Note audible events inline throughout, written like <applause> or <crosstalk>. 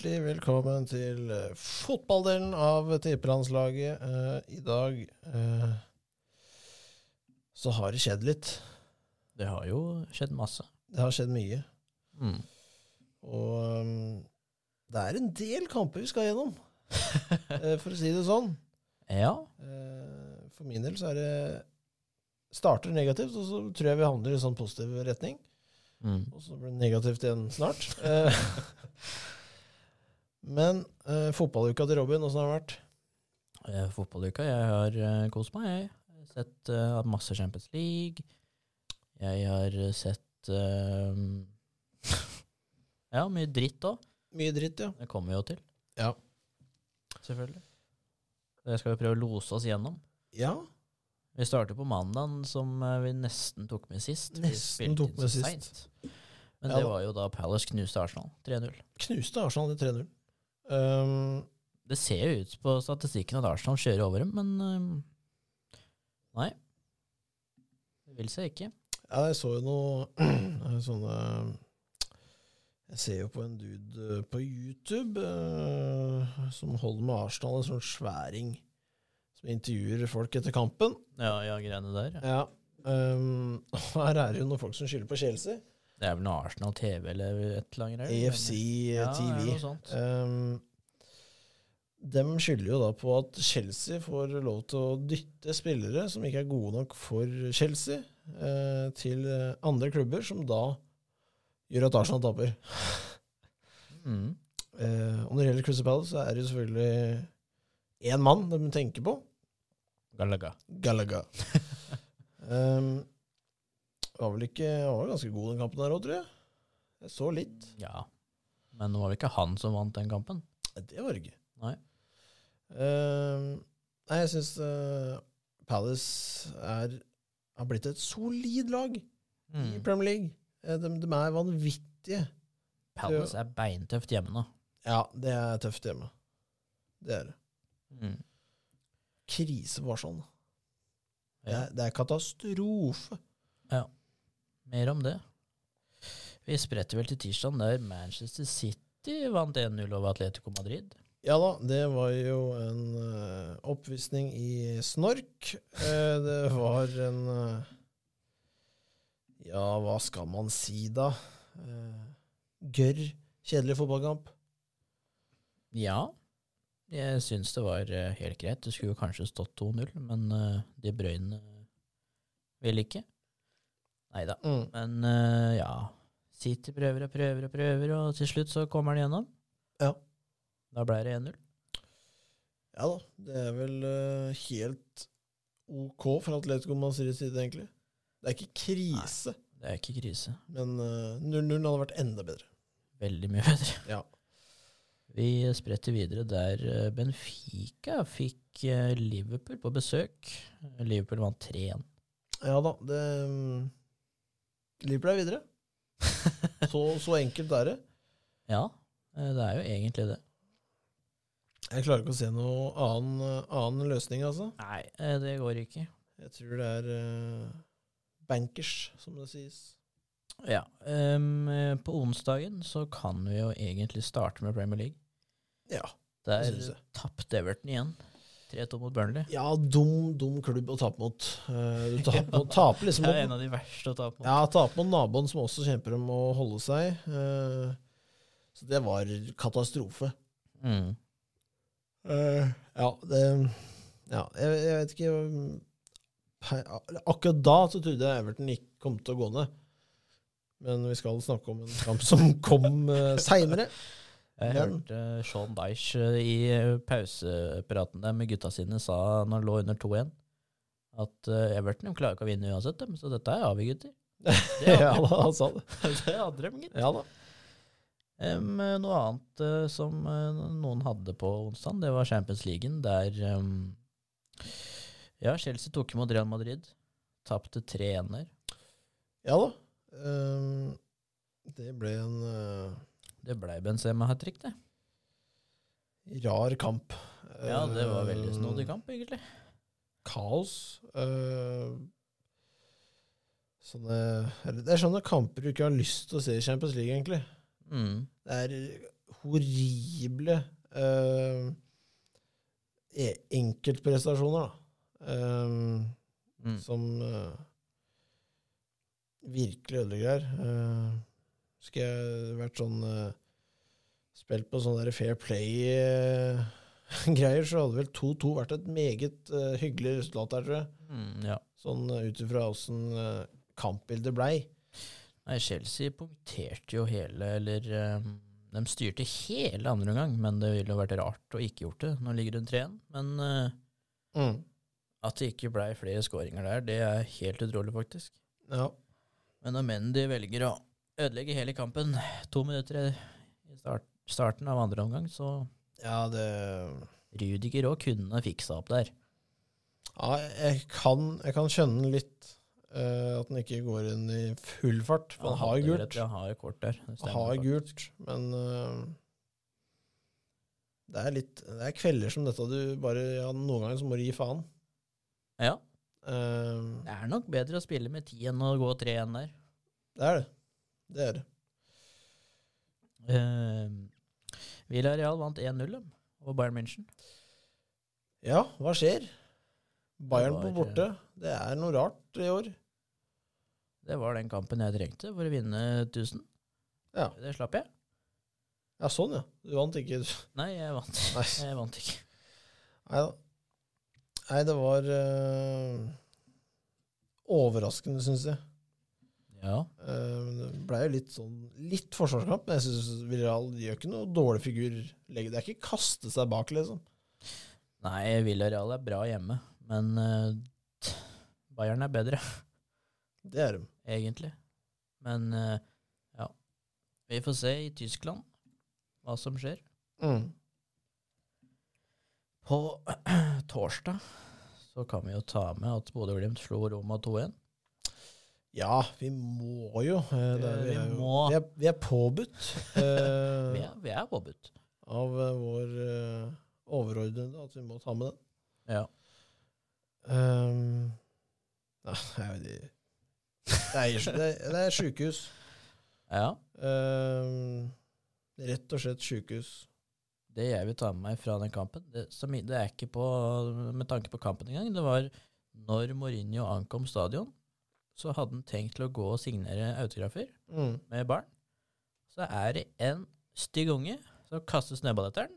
Hjertelig velkommen til eh, fotballdelen av tippelandslaget. Uh, I dag uh, så har det skjedd litt. Det har jo skjedd masse. Det har skjedd mye. Mm. Og um, det er en del kamper vi skal gjennom, uh, <laughs> for å si det sånn. Ja. For min del så er det starter negativt, og så tror jeg vi handler i sånn positiv retning. Mm. Og så blir det negativt igjen snart. <laughs> Men eh, fotballuka til Robin, åssen har det vært? Eh, Fotballuka. Jeg har eh, kost meg, jeg. Jeg har sett eh, masse Champions League. Jeg har eh, sett eh, <laughs> Ja, mye dritt òg. Mye dritt, ja. Det kommer vi jo til. Ja. Selvfølgelig. Det skal vi prøve å lose oss gjennom. Ja, Vi starter på mandagen, som eh, vi nesten tok med sist. Nesten tok med sist. sent. Men Ja det var jo da Palace knuste Arsenal 3-0. knuste Arsenal i 3-0. Um, Det ser jo ut på statistikken at Arsenal kjører over dem, men um, Nei. Det vil seg ikke. ja, jeg så jo <clears throat> noe sånne Jeg ser jo på en dude eh, på YouTube uh, som holder med Arsenal, en sånn sværing som intervjuer folk etter kampen. Ja, ja, greiene der. Ja. Um, og <laughs> her er det jo noen folk som skylder på Chelsea. Det er vel noe Arsenal TV eller et eller annet. AFC ja, TV. Ja, noe sånt. Um, de skylder jo da på at Chelsea får lov til å dytte spillere som ikke er gode nok for Chelsea, uh, til eh, andre klubber, som da gjør at Arsenal taper. Mm. uh, og når det gjelder Crystal Palace, så er det jo selvfølgelig én mann de tenker på. Galaga. Galaga. <laughs> um, var vel ikke Han var ganske god den kampen der òg, tror jeg. Jeg så litt. Ja. Men det var vel ikke han som vant den kampen? Det var det ikke. Nei. Uh, nei, jeg syns Palace er, har blitt et solid lag i Mm. Premier League. Eh, De, de er vanvittige. Palace er beintøft hjemme nå. Ja, det er tøft hjemme. Det er det. Mm. Krise var sånn. Det Ja. er, det er katastrofe. Mer om det. Vi spretter vel til tirsdag, der Manchester City vant 1-0 over Atletico Madrid. Ja da, det var jo en uh, oppvisning i snork. Uh, det var en uh, Ja, hva skal man si, da? Gørr, kjedelig fotballkamp. Ja, jeg syns det var helt greit. Det skulle jo kanskje stått 2-0, men De Bruyne vil ikke. Nei da. Mm. Men uh, ja, City prøver og prøver og prøver, og til slutt så kommer han gjennom. Ja. Da ble det 1-0. Ja da, det er vel uh, helt ok fra Atletico Madrids side, egentlig. Det er ikke krise, Det er ikke krise. men eh, 0-0 hadde vært enda bedre. Veldig mye bedre. Ja. Vi spretter videre der eh, Benfica fikk eh, Liverpool på besøk. Liverpool vant 3-1. Ja da, det um, Liverpool er videre. <laughs> Så, så enkelt er det. Ja, eh, det er jo egentlig det. Jeg klarer ikke å se noen annen, annen løsning, altså. Nei, eh, det går ikke. Jeg tror det er eh, bankers, som det sies. Ja. eh, på onsdagen så kan vi jo egentlig starte med Premier League. Ja, Der Det synes jeg. tapte Everton igjen. 3-2 mot Burnley. ja dum, dum klubb å tape mot. Eh, du taper, <laughs> ja, taper liksom Det er en av de verste å tape mot. ja, tape mot naboen, som også kjemper om å holde seg. Eh, så det var katastrofe. Mm. Eh, ja, det Ja, jeg, jeg vet ikke Akkurat da så trodde jeg Everton ikke kom til å gå ned. Men vi skal snakke om en kamp som kom seinere. Jeg Men- hørte Sean Dyche eh, i eh, pausepraten der med gutta sine sa når han lå under 2-1, at eh, Everton klarer ikke å vinne uansett, dem, så dette er avgjort, gutter. <laughs> Det ja, da, <laughs> han sa det. <laughs> det hadde de, gitt. Ja da. Em, noe annet uh, som uh, noen hadde på onsdag, det var Champions League, der um, ja, Chelsea tok imot Real Madrid. Tapte 3-1 der. Ja da. Um, det ble en uh, Det blei Benzema hat trick, det. rar kamp. Ja, det var veldig Um, snodig kamp, egentlig. Kaos. Uh, sånne, det er sånne kamper du ikke har lyst til å se i Champions League, egentlig. Mm. Det er horrible eh, e- enkeltprestasjoner, da. Uh, Mm. som uh, virkelig ødelegger. Uh, skulle jeg vært sånn eh, Spilt på sånn Fair Play-greier, <laughs> så hadde vel 2-2 vært et meget eh, hyggelig resultat der, tror jeg. Mm, ja. Sånn uh, ut ifra åssen kampbildet blei. Nei, Chelsea punkterte jo hele, eller eh, De styrte hele andre omgang, men det ville vært rart å ikke gjort det. Nå ligger det 3-1, men uh, Mm. at det ikke blei flere skåringer der, det er helt utrolig, faktisk. Ja. Men når Mendy velger å ødelegge hele kampen to minutter i start, starten av andre omgang, så ja, det Rudiger òg kunne fiksa opp der. Ja, jeg kan, jeg kan skjønne litt uh, at han ikke går inn i full fart. For han har jo gult. rett, han har kort der. Han har gult, men uh, det er litt Det er kvelder som dette du bare ja, Noen ganger så må du gi faen. Ja, Uh, det er nok bedre å spille med ti enn å gå tre igjen der. det er det. Det er det. Uh, Villarreal vant 1-0 dem, over Bayern München. Ja, hva skjer? Bayern var, på borte. Det er noe rart i år. Det var den kampen jeg trengte for å vinne 1000. Ja. Det slapp jeg. Ja, sånn, ja. Du vant ikke. <laughs> Nei, jeg vant. Nei. Jeg vant ikke. Nei da. Nei, det var uh, overraskende, syns jeg. Ja. Uh, Det ble jo litt sånn litt forsvarskamp, men jeg syns Villarreal gjør ikke noe dårlig figur. Det er ikke kaste seg bak, liksom. Nei, Villarreal er bra hjemme, men uh, Bayern er bedre, Det er de. egentlig. Men uh, ja. Vi får se i Tyskland hva som skjer. Mm. På <clears throat> torsdag så kan vi jo ta med at Bodø-Glimt slo Roma 2-1. Ja, vi må jo. eh, Det er, vi, er jo vi, er, vi er påbudt <laughs> eh, Vi er, vi er påbudt. av eh, vår eh, overordnede at vi må ta med den. Ja. Um, nei, jeg vet ikke. Det er, det det er sjukehus. <laughs> ja. Um, rett og slett sjukehus. Det jeg vil ta med meg fra den kampen, det, som, det er ikke på, med tanke på kampen engang, det var når Mourinho ankom stadion, så hadde han tenkt til å gå og signere autografer Mm. med barn. Så er det en stygg unge som kaster snøball etter den.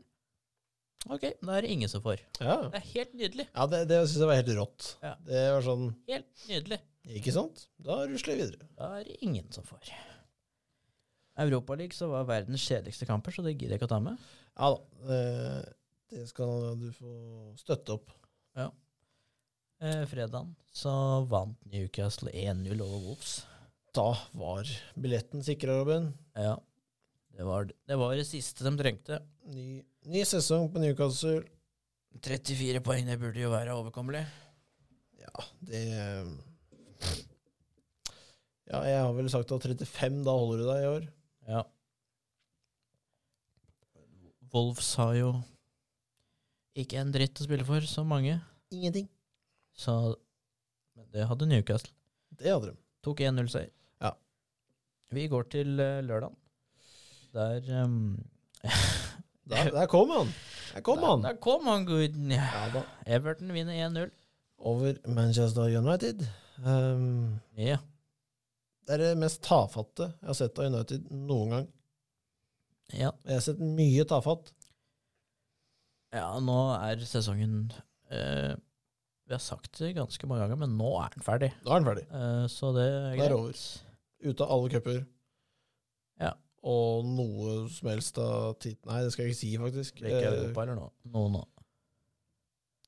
Ok, da er det ingen som får. Ja, Det er helt nydelig. ja det, det syns jeg var helt rått. Ja. Det var sånn Helt nydelig. Ikke sant? Da rusler jeg videre. Da er det ingen som får. Europaligaen så var verdens kjedeligste kamper, så det gidder jeg ikke å ta med. Ja da. eh, Det skal du få støtte opp. Eh, fredagen så vant Newcastle 1-0 over Wolves. Da var billetten sikra, Robin. Ja, det var det, var det siste de trengte. Ny, ny sesong på Newcastle. 34 poeng, det burde jo være overkommelig. Ja, det Ja, jeg har vel sagt at 35, da holder du deg i år. Ja. Wolves har jo ikke en dritt å spille for, så mange. Ingenting. Så det hadde Newcastle. Det hadde de. Tok 1-0-seier. Ja. Vi går til uh, lørdagen. Der um, <laughs> Der, der kom han! Der kom der, han! der kom han, guden. Ja. Everton vinner 1-0. Over Manchester United. Um, Ja. det er det mest tafatte jeg har sett av United noen gang. ja. Jeg har sett mye tafatt. Ja, nå er sesongen eh, Vi har sagt det ganske mange ganger, men nå er den ferdig. Nå er den ferdig. Uh, så det er greit. Det er over. Ute av alle cuper. Ja. Og noe som helst av tit... Nei, det skal jeg ikke si, faktisk. Det er ikke Eh, Europa eller noe. Noe nå.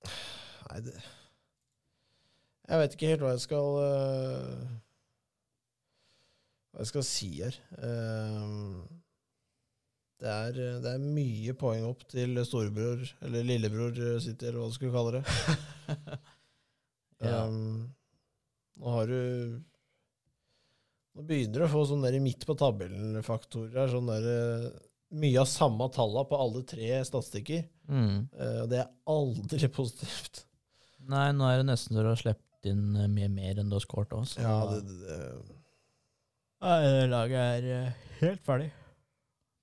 Nei, det Jeg vet ikke helt hva jeg skal uh, Hva jeg skal si her. Uh, det, er, det er mye poeng opp til storebror, eller lillebror City, eller hva du skulle kalle det. <laughs> Ja. Um, nå har du Nå begynner du å få sånn der midt på tabellen-faktorer. Sånn der, eh, mye av samme tallene på alle tre statistikker. Mm. Uh, det er aldri <laughs> positivt. Nei, nå er det nesten så du har sluppet inn eh, mye mer enn du har skåret òg. Ja, det, det, det Nei, det laget er helt ferdig.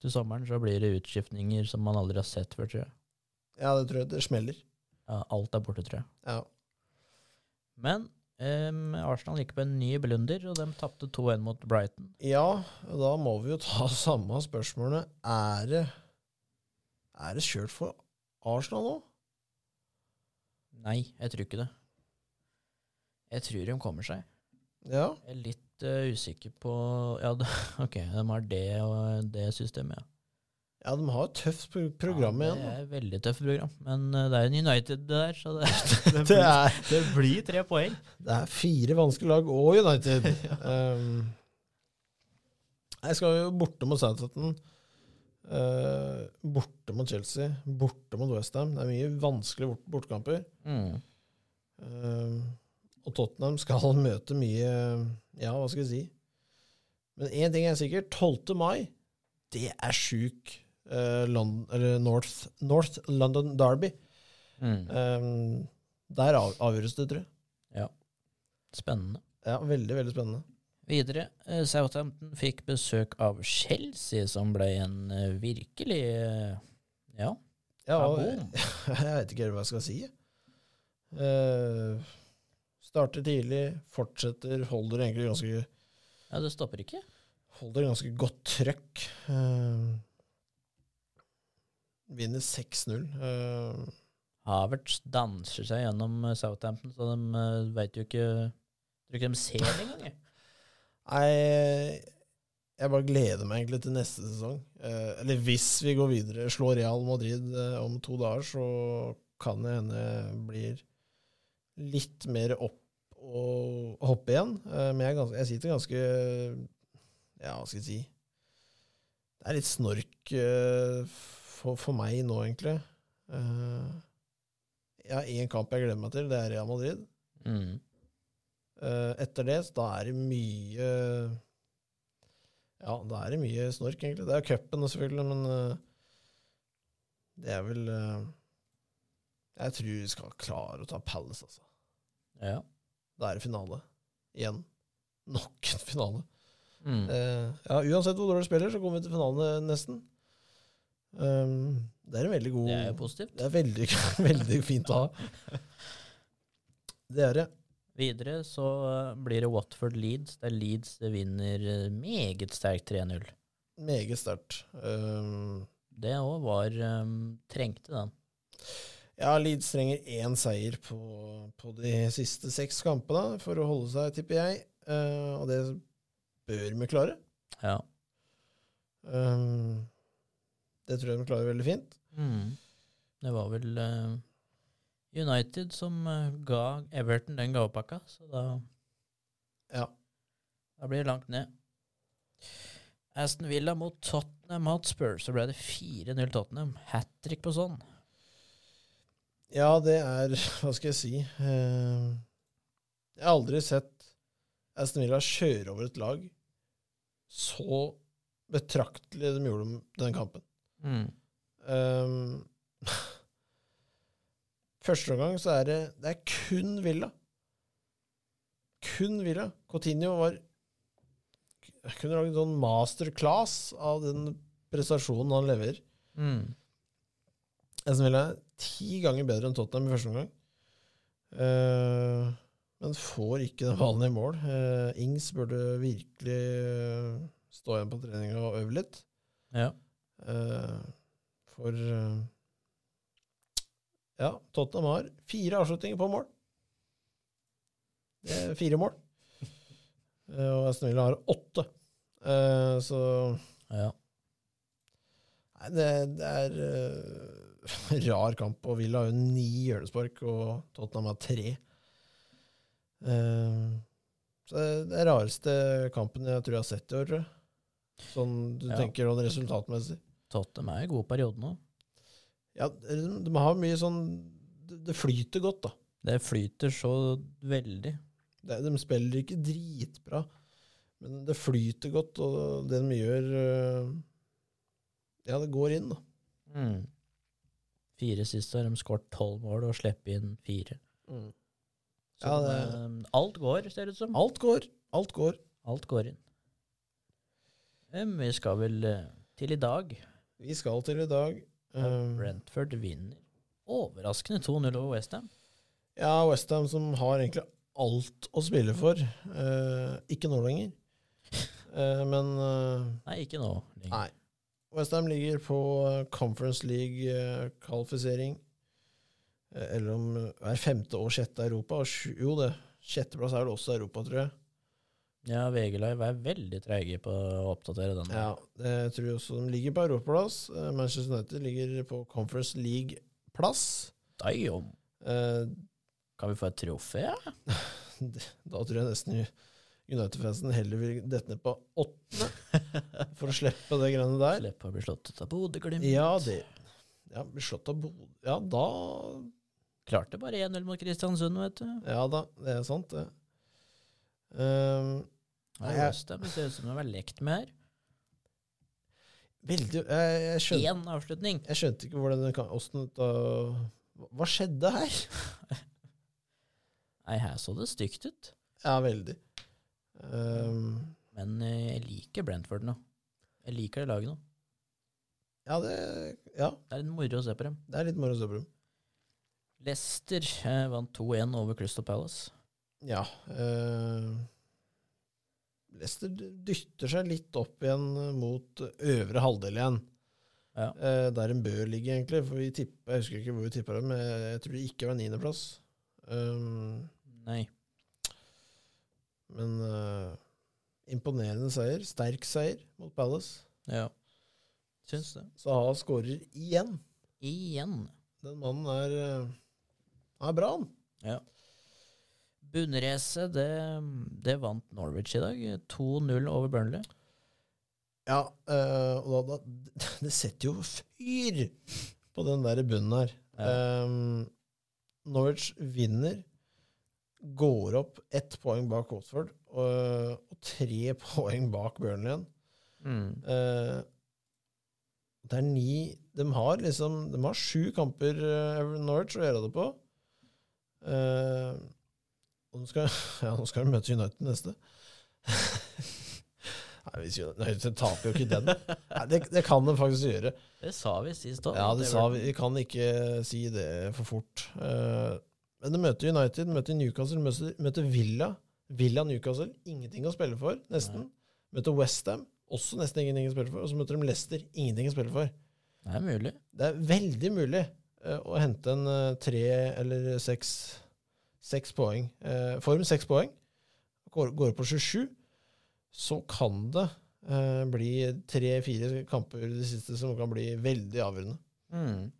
til sommeren så blir det utskiftninger som man aldri har sett før, tror jeg. Ja, det tror jeg det smeller. Ja, alt er borte, tror jeg. Ja. Men um, Arsenal gikk på en ny blunder, og de tapte 2-1 mot Brighton. ja, da må vi jo ta <laughs> samme spørsmålene. Er det Er det kjørt for Arsenal nå? Nei, jeg tror ikke det. Jeg tror de kommer seg. Ja. Jeg er litt uh, usikker på Ja, det, <laughs> ok, de har det og det systemet, ja. Ja, de har et tøft program program ja, igjen. Det er et veldig tøft program, men eh, det er en United det der, så <laughs> det, det, blir, er, det blir tre poeng. det er fire vanskelige lag og United. <laughs> um, jeg skal jo borte mot Southampton. uh, borte mot Chelsea. Borte mot Westham. Det er mye vanskelige bort bortekamper. Mm. Um, og Tottenham skal <laughs> møte mye Ja, hva skal jeg si? Men én ting er sikkert. 12. mai, det er sjuk eh, London, eller North, North London Derby. Mm. Um, der av, avgjøres det, tror jeg. Ja. Spennende. Ja, Veldig, veldig spennende. Videre, eh, Southampton fikk besøk av Chelsea, som ble en eh, virkelig Ja, Ja, og, <laughs> jeg vet ikke helt hva jeg skal si. Uh, starter tidlig, fortsetter, holder egentlig ganske, Ja, det stopper ikke. holder ganske godt trøkk. Uh, vinner 6-0. Uh, Havertz danser seg gjennom eh, Southampton, så de uh, veit jo ikke Tror ikke de ser det engang. <laughs> Nei, jeg bare gleder meg egentlig til neste sesong. Eh, eller hvis vi går videre, slår Real Madrid eh, om to dager, så kan det hende blir litt mer opp og hoppe igjen. Eh, men jeg, ganske, jeg sitter ganske Ja, hva skal jeg si Det er litt snork eh, for, for meg nå, egentlig. uh, jeg har én kamp jeg gleder meg til, det er Real Madrid. Mm. Uh, etter det, så da er det mye Ja, da er det mye snork, egentlig. Det er cupen, selvfølgelig, men uh, det er vel eh, Jeg tror vi skal klare å ta Palace, altså. Ja. Da er det finale. Igjen. Nok en finale. Mm. Eh, ja, uansett hvor dårlig du spiller, så kommer vi til finalen nesten. Um, det er en veldig god Det er jo positivt. Det er veldig, <laughs> veldig fint å ha. Det er det. Videre så eh, blir det Watford Leeds, der Leeds vinner eh, meget sterkt 3-0. Meget sterkt. Um, Det òg var um, Trengte den. Ja, Leeds trenger én seier på, på de siste seks kampene for å holde seg, tipper jeg. Uh, og det bør vi klare. Ja. Um, det tror jeg de klarer veldig fint. Mm. Det var vel uh, United som uh, ga Everton den gavepakka, så da, Ja. da blir det langt ned. Aston Villa mot Tottenham Hotspur, så ble det 4-0 Tottenham. Hat trick på sånn. ja, det er <laughs> Hva skal jeg si Uh, Jeg har aldri sett Aston Villa kjøre over et lag så betraktelig de gjorde den kampen. Mm. Um, <laughs> første omgang så er det Det er kun Villa. Kun Villa. Coutinho var kunne lage en sånn masterclass av den prestasjonen han leverer. Mm. Aston Villa er ti ganger bedre enn Tottenham i første omgang. Uh, men får ikke den ballen i mål. Uh, Ings burde virkelig uh, stå igjen på treninga og øve litt. Ja. Eh, for eh, Ja, Tottenham har fire avslutninger på mål. Det er fire mål. Eh, og Aston Villa har åtte. Eh, så ja. Nei, det, det er uh, <laughs> rar kamp. Og Villa har jo ni hjørnespark, og Tottenham har tre. Uh, så det er den rareste kampen jeg tror jeg har sett i år, tror jeg. Sånn du Ja. tenker sånn resultatmessig. Tottenham er i god periode nå. Ja, de har mye sånn Det flyter godt, da. Det flyter så veldig. Det, de spiller ikke dritbra, men det flyter godt, og det de gjør øh, Ja, det går inn, da. Mm. Fire siste har de skåret tolv mål og sluppet inn fire. Så Ja, det- eh, alt går, ser det ut som. Alt går. Alt går. Alt går inn. Vi skal vel eh, til i dag. Vi skal til i dag. Um, Brentford vinner overraskende 2-0 over Westham. ja, Westham som har egentlig alt å spille for. Uh, ikke nå lenger. Uh, <laughs> men uh, Nei, ikke nå lenger. Nei. Westham ligger på Conference League-kvalifisering. Eller om hver femte og sjette Europa. Og sju, jo, det. Sjetteplass er vel også Europa, tror jeg. Ja, VG Live er veldig treige på å oppdatere den. Ja, det tror jeg også. De ligger på europaplass. Eh, Manchester United ligger på Conference League-plass. Eh, Kan vi få et trofé? <laughs> Da tror jeg nesten United-fansen heller vil dette ned på åttende <laughs> for å slippe det greiene der. Slippe å bli slått ut av Bodø-Glimt. Ja, det Ja, bli slått av Bodø Ja, da Klarte bare 1-0 mot Kristiansund, vet du. Ja da, det er sant, det. Um, Nei, jeg- men det ser ut som de har lekt med her. veldig jeg, jeg, skjønte, Én avslutning. jeg skjønte ikke hvordan det kan det da- Hva skjedde her? <laughs> Nei, her så det stygt ut. Ja, veldig. Um, Men eh, jeg liker Brentford nå. Jeg liker det laget nå. ja, det Ja, Det er litt moro å se på dem. det er litt moro å se på dem. Leicester eh, vant 2-1 over Crystal Palace. Ja. Uh, Leicester dytter seg litt opp igjen mot øvre halvdel igjen. Ja. Eh, der en bør ligge, egentlig. For vi tippa, jeg husker ikke hvor vi tippa dem, men jeg, tror det ikke var niendeplass. Um, Nei. men uh, imponerende seier. Sterk seier mot Palace. Ja. Syns det. Saha skårer igjen. Igjen. Den mannen er, eh, er bra, han. Ja. Bunnracet, det, det vant Norwich i dag. 2-0 over Burnley. Ja, eh, og da, da, <laughs> det setter jo fyr på den der bunnen her. Ja. Um, Norwich vinner, går opp ett poeng bak Watford og, og tre <laughs> poeng bak Burnley igjen. Mm. Uh, det er ni De har liksom De har sju kamper uh, Norwich å gjøre det på. Eh, og nå skal, <laughs> ja, nå skal de møte United neste. <laughs> Nei, hvis United taper jo ikke den. Nei, det, det kan de faktisk gjøre. Det sa vi sist òg. Ja, det sa vi. Vi kan ikke si det for fort. Uh, men de møter United, de møter Newcastle, møter, møter Villa. Villa Newcastle, ingenting å spille for, nesten. Møter Westham, også nesten ingenting å spille for. Og så møter de Leicester, ingenting å spille for. Det er mulig. Det er veldig mulig uh, å hente en uh, tre eller seks, seks poeng. Eh, form seks poeng, går, går på 27, så kan det eh, bli tre-fire kamper i det siste som kan bli veldig avgjørende. Mm.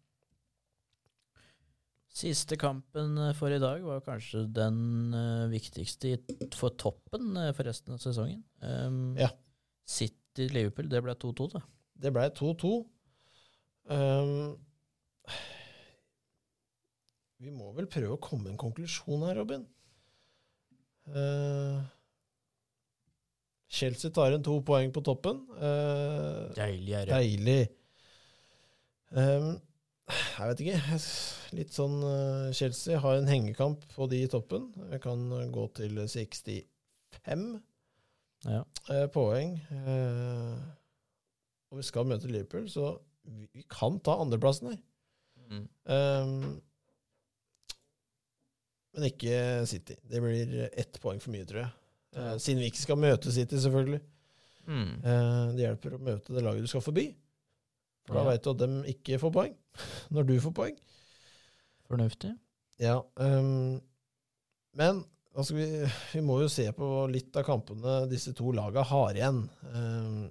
Siste kampen eh, for i dag var kanskje den uh, viktigste for toppen uh, for resten av sesongen. Um, Ja. City-Liverpool, det ble 2-2, da. Det ble 2-2. Um, vi må vel prøve å komme med en konklusjon her, Robin. Uh, Chelsea tar en to poeng på toppen. Uh, Deilig er det. deilig. Um, jeg vet ikke. Litt sånn uh, Chelsea har en hengekamp på de i toppen. Jeg kan gå til 65 Ja. poeng. Og vi skal møte Liverpool, så vi, vi kan ta andreplassen her. Mm. Um, men ikke City. Det blir ett poeng for mye, tror jeg. Uh, siden vi ikke skal møte City, selvfølgelig. Mm. Uh, det hjelper å møte det laget du skal forbi. For da Ja. veit du at de ikke får poeng, <laughs> når du får poeng. Fornuftig. Ja, Um, men skal vi, vi må jo se på litt av kampene disse to laga har igjen. Um,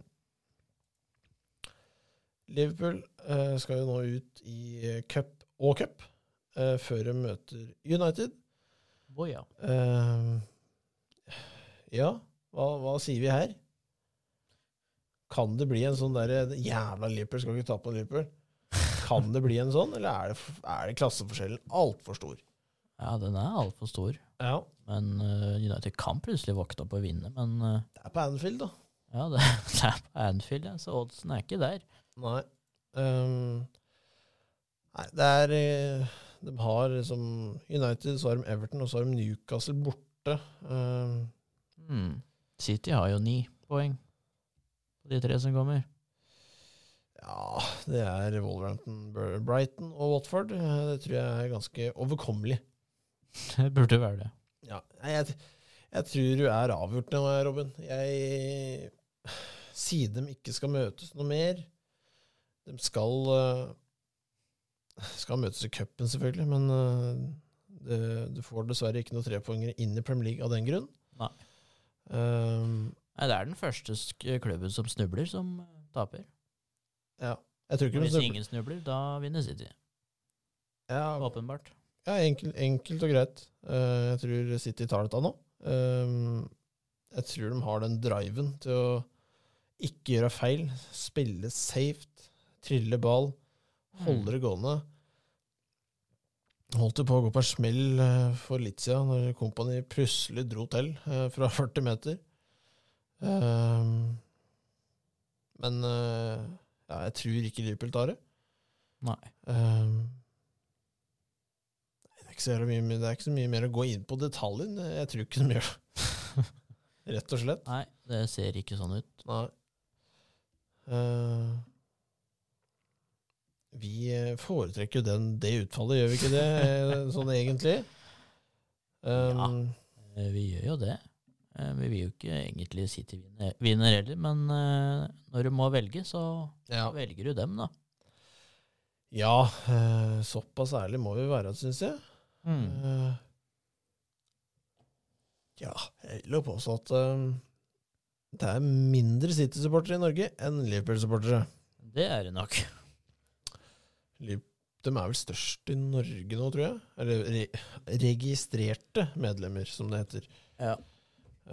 Liverpool uh, skal jo nå ut i cup og cup uh, før de møter United. Å ja. Ehm, ja, hva, hva sier vi her? Kan det bli en sånn derre Jævla Liverpool, skal ikke ta på Liverpool. Kan det bli en sånn, eller er det, er det klasseforskjellen altfor stor? Ja, den er altfor stor. Ja, Men uh, United kan plutselig våkne opp og vinne. Men uh, det er på Anfield, da. ja, <laughs> det, det er på Anfield, ja, så oddsen er ikke der. Nei. Um, nei, det er eh, De har liksom United, så har de Everton, og så har de Newcastle borte. Uh, Mm. City har jo ni poeng på de tre som kommer. Ja, det er Wolverhampton, Brighton og Watford. Eh, Det tror jeg er ganske overkommelig. <laughs> Det burde være det. Ja, jeg, jeg tror du er avgjort nå, Robin. Jeg Siden de ikke skal møtes noe mer De skal eh, Skal møtes i cupen, selvfølgelig, men eh, det, du får dessverre ikke noen trepoengere inn i Premier League av den grunn. Nei. Um, Nei, det er den første klubben som snubler, som eh, taper. ja. Jeg tror ikke Hvis snubler- ingen snubler, da vinner City. ja, Åpenbart. Ja, enkelt, enkelt og greit. Uh, jeg tror City tar dette nå. Um, jeg tror de har den driven til å ikke gjøre feil, spille safe, trille ball, holde det gående. Holdt det på å gå på en smell eh, for litt siden, når Company plutselig dro til eh, fra <laughs> 40 meter. Um, men eh, ja, jeg tror ikke Liverpool tar det. Nei. Um, det, er ikke så mye, det er ikke så mye mer å gå inn på detaljen. Jeg tror ikke de gjør det. Rett og slett. Nei, det ser ikke sånn ut. Nei. Uh, vi eh, foretrekker jo det utfallet, gjør vi ikke det? eh, <laughs> sånn egentlig? Um, ja, Vi gjør jo det. Eh, Vi vil jo ikke egentlig si til vinner heller, men eh, når du må velge, så ja. velger du dem, da. ja eh, såpass ærlig må vi være, syns jeg. Mm. Eh, ja, jeg vil jo påstå at eh, det er mindre City-supportere i Norge enn Liverpool-supportere. Det er det nok. De er vel størst i Norge nå, tror jeg. Eller re registrerte medlemmer, som det heter. Ja.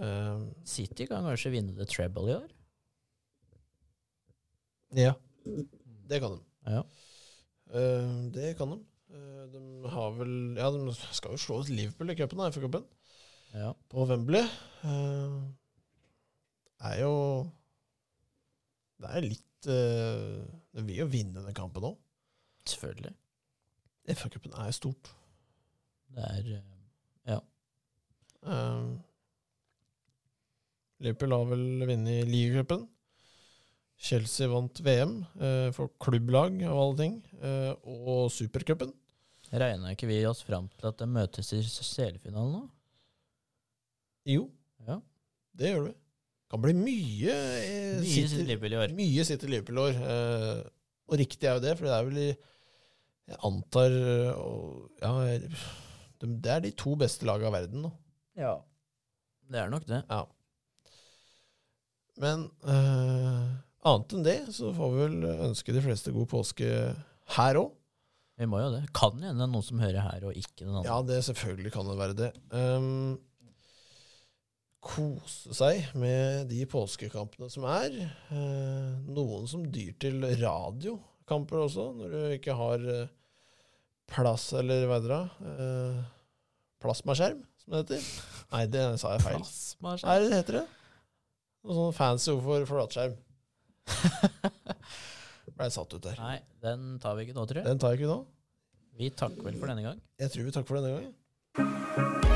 Um, City kan kanskje vinne the treble i år. ja, det kan de. Ja. Eh, det kan de. Eh, de har vel Ja, de skal jo slå ut Liverpool i cupen, FA-cupen, ja. på Wembley. Uh, er jo Det er litt uh, De vil jo vinne den kampen òg. Selvfølgelig. FA-cupen er stort. Det er Ja. Um, Liverpool har vel vunnet ligacupen. Chelsea vant VM eh, for klubblag av alle ting, eh, og supercupen. Regna ikke vi oss fram til at de møtes i seriefinalen nå? Jo, Ja. det gjør vi. Kan bli mye eh, Mye City- Liverpool i år. Mye City Liverpool i år. Eh, og riktig er jo det, for det er vel i Jeg antar og, Ja, det er de to beste lagene av verden nå. Ja. Det er nok det. Ja. Men eh, annet enn det, så får vi vel ønske de fleste god påske her òg. Vi må jo det. Kan hende det er noen som hører her, og ikke den andre. Ja, det selvfølgelig kan det være det. Um, kose seg med de påskekampene som er. Eh, noen som dyr til radiokamper også, når du ikke har eh, plass, eller hva heter det? Uh, plasmaskjerm, som det heter. Nei, det sa jeg feil. Hva er det heter det. Noe sånn fancy ord for flatskjerm. <laughs> Blei satt ut der. Nei, den tar vi ikke nå, tror jeg. Den tar jeg ikke nå. Vi takker vel for denne gang. Jeg tror vi takker for denne gangen.